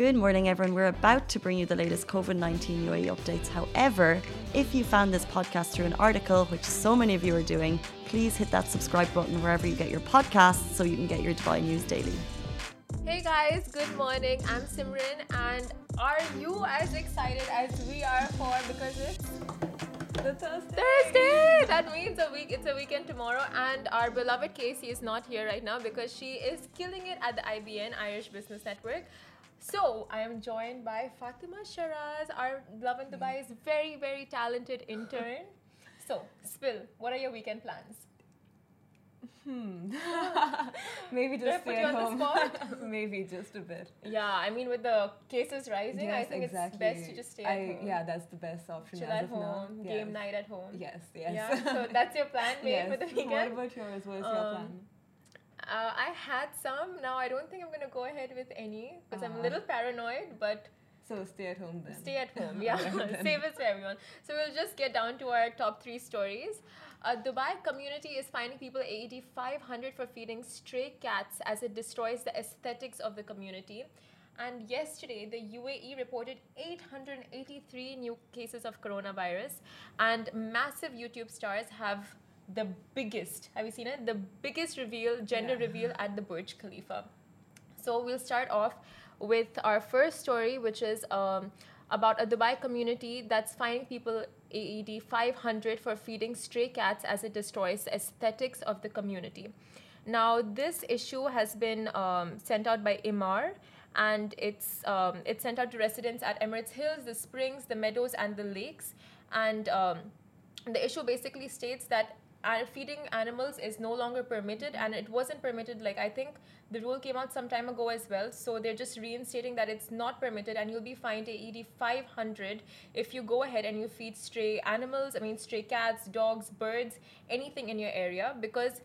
Good morning, everyone. We're about to bring you the latest COVID 19 UAE updates. However, if you found this podcast through an article, which so many of you are doing, please hit that subscribe button wherever you get your podcasts so you can get your Dubai news daily. Hey guys, good morning. I'm Simran, and are you as excited as we are for because it's The Thursday. Thursday? That means a week. It's a weekend tomorrow, and our beloved Casey is not here right now because she is killing it at the IBN Irish Business Network. So I am joined by Fatima Sharaz, our Lovin Dubai is very very talented intern. So, Spill, what are your weekend plans? Hmm. Maybe just stay at home. Maybe just a bit. Yeah, I mean, with the cases rising, I think it's best to just stay at I, home. Yeah, that's the best option Chill at home, now. game Yes. night at home. Yes, yes. Yeah, so that's your plan made yes. for the weekend. What about yours? What is your Um, plan? Uh, I had some. Now I don't think I'm gonna go ahead with any because I'm a little paranoid. But So stay at home then. stay at home. Yeah, then. save it for everyone. So we'll just get down to our top three stories. Uh, Dubai community is fining people AED 500 for feeding stray cats as it destroys the aesthetics of the community. And yesterday, the UAE reported 883 new cases of coronavirus, and massive YouTube stars have the biggest. Have you seen it? The biggest reveal, gender Yeah. reveal at the Burj Khalifa. So we'll start off with our first story, which is um, about a Dubai community that's fining people AED 500 for feeding stray cats as it destroys the aesthetics of the community. Now, this issue has been um, sent out by Emaar, and it's um, it's sent out to residents at Emirates Hills, the Springs, the Meadows, and the Lakes. And um, the issue basically states that feeding animals is no longer permitted and it wasn't permitted like i think the rule came out some time ago as well. So they're just reinstating that it's not permitted and you'll be fined aed 500 if you go ahead and you feed stray animals i mean stray cats dogs birds anything in your area because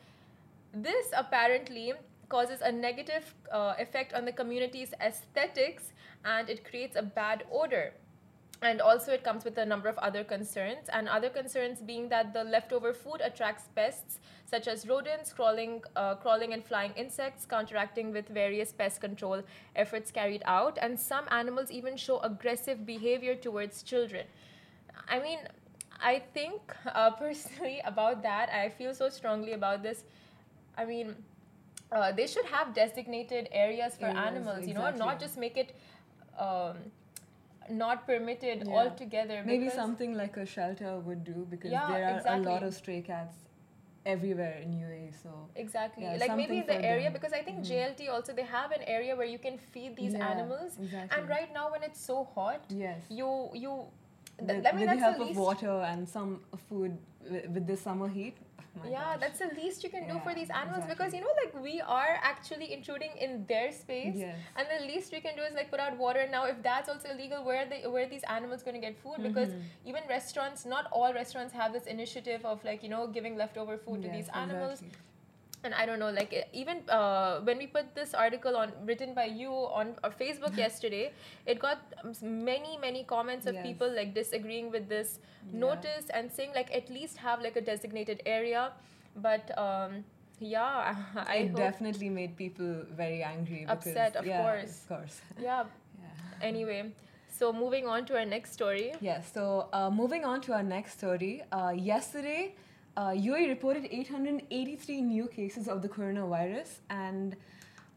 this apparently causes a negative uh, effect on the community's aesthetics and it creates a bad odor and also it comes with a number of other concerns. And other concerns being that the leftover food attracts pests such as rodents crawling uh, crawling and flying insects counteracting with various pest control efforts carried out. And some animals even show aggressive behavior towards children. I mean i think uh, personally about that i feel so strongly about this. I mean uh, they should have designated areas for Areas, animals you know not just make it um, not permitted Yeah. altogether Maybe something like a shelter would do because Yeah, there are a lot of stray cats everywhere in UAE. So exactly Yeah, like maybe the area them. because i think Mhm. jlt also they have an area where you can feed these Yeah, animals exactly. and right now when it's so hot yes. you you th- with, I mean with that's the help of water and some food with, with the summer heat. My yeah gosh. that's the least you can do for these animals because you know like we are actually intruding in their space Yes. and the least we can do is like put out water now if that's also illegal where are they where are these animals going to get food because Mhm. even restaurants not all restaurants have this initiative of like you know giving leftover food to these animals exactly. And i don't know like even uh, when we put this article on written by you on our facebook yesterday it got many many comments of Yes. people like disagreeing with this Yeah. notice and saying like at least have like a designated area but um yeah i it definitely made people very angry. Because, Upset, of yeah, course. Of course. yeah Yeah. anyway so moving on to our next story Yes, so uh, moving on to our next story. Uh, yesterday, uh, UAE reported 883 new cases of the coronavirus, and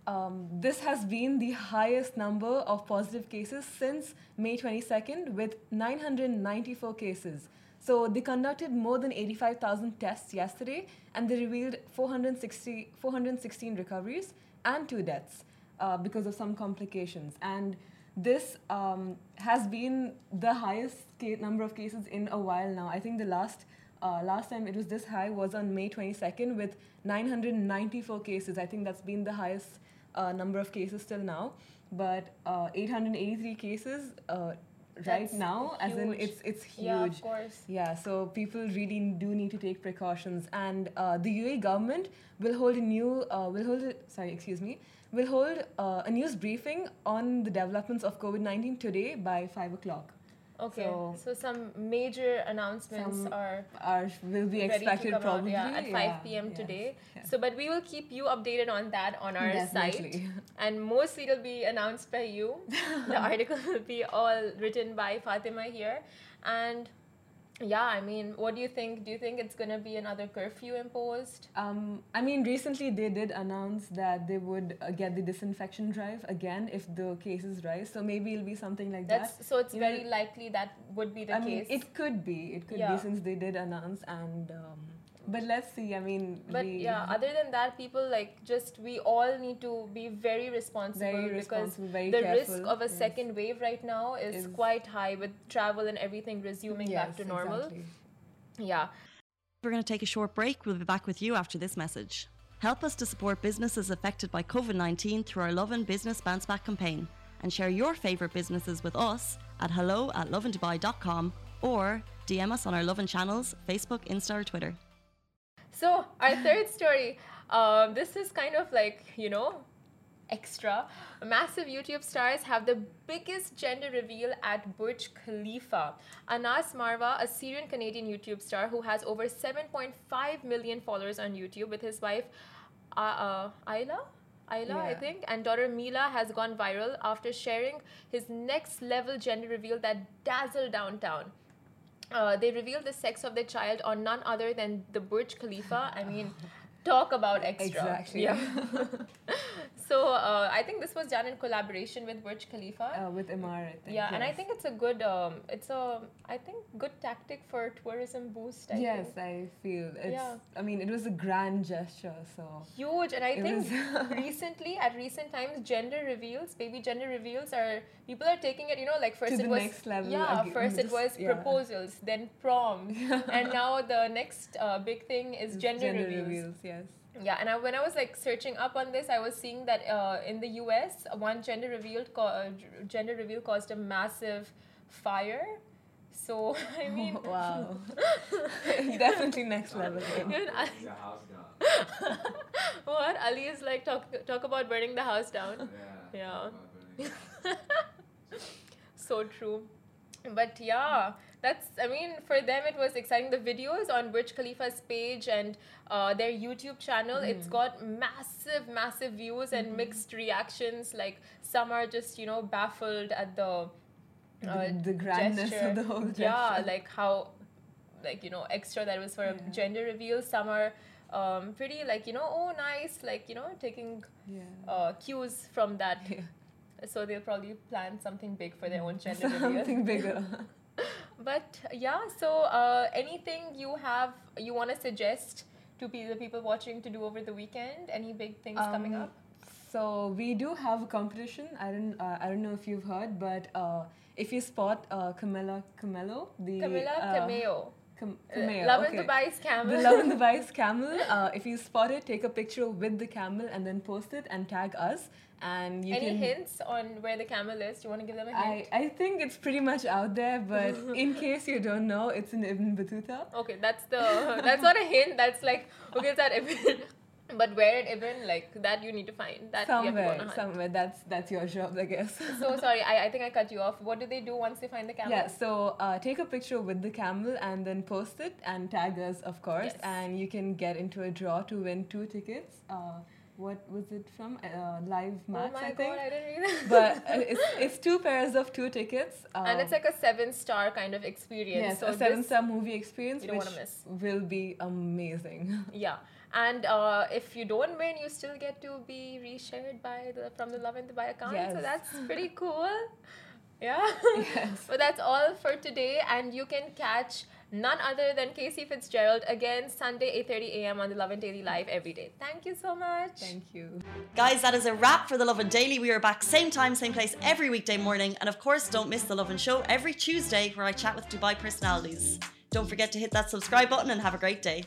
um, this has been the highest number of positive cases since May 22nd, with 994 cases. So they conducted more than 85,000 tests yesterday, and they revealed 460, 416 recoveries and two deaths uh, because of some complications. And this um, has been the highest number of cases in a while now. I think the last uh, last time it was this high was on May 22nd with 994 cases. I think that's been the highest uh, number of cases till now. But uh, 883 cases uh, right That's now, as in huge. it's it's huge. yeah of course Yeah, so people really do need to take precautions, and uh, the UAE government will hold a new uh, will hold a, sorry excuse me will hold uh, a news briefing on the developments of COVID nineteen today by five o'clock. Okay, So, so, some major announcements Some are are will be expected probably out yeah, at 5 yeah, p.m. today. yes. So, but we will keep you updated on that on our site, and mostly it'll be announced by you. the article will be all written by Fatima here, and yeah, I mean, what do you think? Do you think it's gonna be another curfew imposed? Um, I mean, recently they did announce that they would uh, get the disinfection drive again if the cases rise. So maybe it'll be something like That's that. so it's You know, very likely that would be the I case. mean, it could be. It could Yeah. be since they did announce, and um, but let's see. I mean, But we, yeah, other than that, people like just we all need to be very responsible very because responsible, very the careful. risk of a yes. second wave right now is, Is- quite high with travel and everything resuming back to normal. exactly. Yeah. We're going to take a short break. We'll be back with you after this message. Help us to support businesses affected by COVID 19 through our Lovin Business Bounce Back campaign and share your favourite businesses with us at hello at lovindubai.com or DM us on our Lovin channels, Facebook, Insta, or Twitter. So our third story, um, this is kind of like you know, extra. Massive YouTube stars have the biggest gender reveal at Burj Khalifa. Anas Marwah, a Syrian Canadian YouTube star who has over 7.5 million followers on YouTube, with his wife uh, uh, Ayla. Ayla, I think, and daughter Mila has gone viral after sharing his next level gender reveal that dazzled downtown. Uh, they revealed the sex of the child on none other than the Burj Khalifa. I mean, talk about extra. Exactly. Yeah. so uh, I think this was done in collaboration with Burj Khalifa. Uh, with Emaar, I think. yeah, and I think it's a good, um, it's a, I think, good tactic for tourism boost. I yes, think. I feel it's. Yeah. I mean, it was a grand gesture. So Huge, and I think recently, at recent times, gender reveals, baby gender reveals are people are taking it. You know, like first To it the was next level yeah, again, first it was yeah. proposals, then prom, and now the next uh, big thing is gender, reveals. Yes. Yeah, and I, when I was like searching up on this, I was seeing that uh, in the U.S., one gender reveal co- uh, gender reveal caused a massive fire. So I mean, wow. Definitely next level. then. even Ali, the house down. what Ali is like talk talk about burning the house down. Yeah. Yeah. so true. But yeah, that's, I mean, for them it was exciting. The videos on Burj Khalifa's page and uh, their YouTube channel, it's got massive, massive views and mixed reactions. Like some are just, you know, baffled at the. The- the grandness of the whole Yeah, like how, like, you know, extra that was for a gender reveal. Some are um, pretty, like, you know, oh, nice, like, you know, taking Yeah. uh, cues from that Yeah. so they'll probably plan something big for their own gender reveal. Something bigger. But yeah, so uh, anything you have you want to suggest to pe- the people watching to do over the weekend? Any big things coming Um, up? So we do have a competition. I don't. Uh, I don't know if you've heard, but uh, if you spot uh, Camilla Camello, the Camila uh, Cameo. Uh, Love okay. and Dubai's camel. The Love and the Vice camel. Uh, if you spot it, take a picture with the camel and then post it and tag us. And you Any can. hints on where the camel is? Do you want to give them a I, hint? I think it's pretty much out there, but in case you don't know, it's in Ibn Battuta. Okay, that's the that's not a hint. That's like okay, it's at Ibn. But where it Ibn, like that you need to find. That you have to go on a Somewhere, somewhere. That's that's your job, I guess. So sorry, I, I think I cut you off. What do they do once they find the camel? Yeah, so uh, take a picture with the camel and then post it and tag us, of course. Yes. And you can get into a draw to win two tickets. Uh, what was it from? Uh, live match Oh my I think. god, I didn't read that. but uh, it's, it's two pairs of two tickets. and it's um, like a seven star kind of experience. yes, so a seven star movie experience, you don't which wanna miss. will be amazing. Yeah, and uh, if you don't win, you still get to be reshared by the from the Lovin Dubai account. So that's pretty cool. Yeah. Yes. but that's all for today, and you can catch none other than Casey Fitzgerald again Sunday 8:30 a.m. on the Lovin Daily Live every day. Thank you so much. Thank you. Guys, that is a wrap for the Lovin Daily. We are back same time, same place every weekday morning. And of course, don't miss the Lovin Show every Tuesday where I chat with Dubai personalities. Don't forget to hit that subscribe button and have a great day.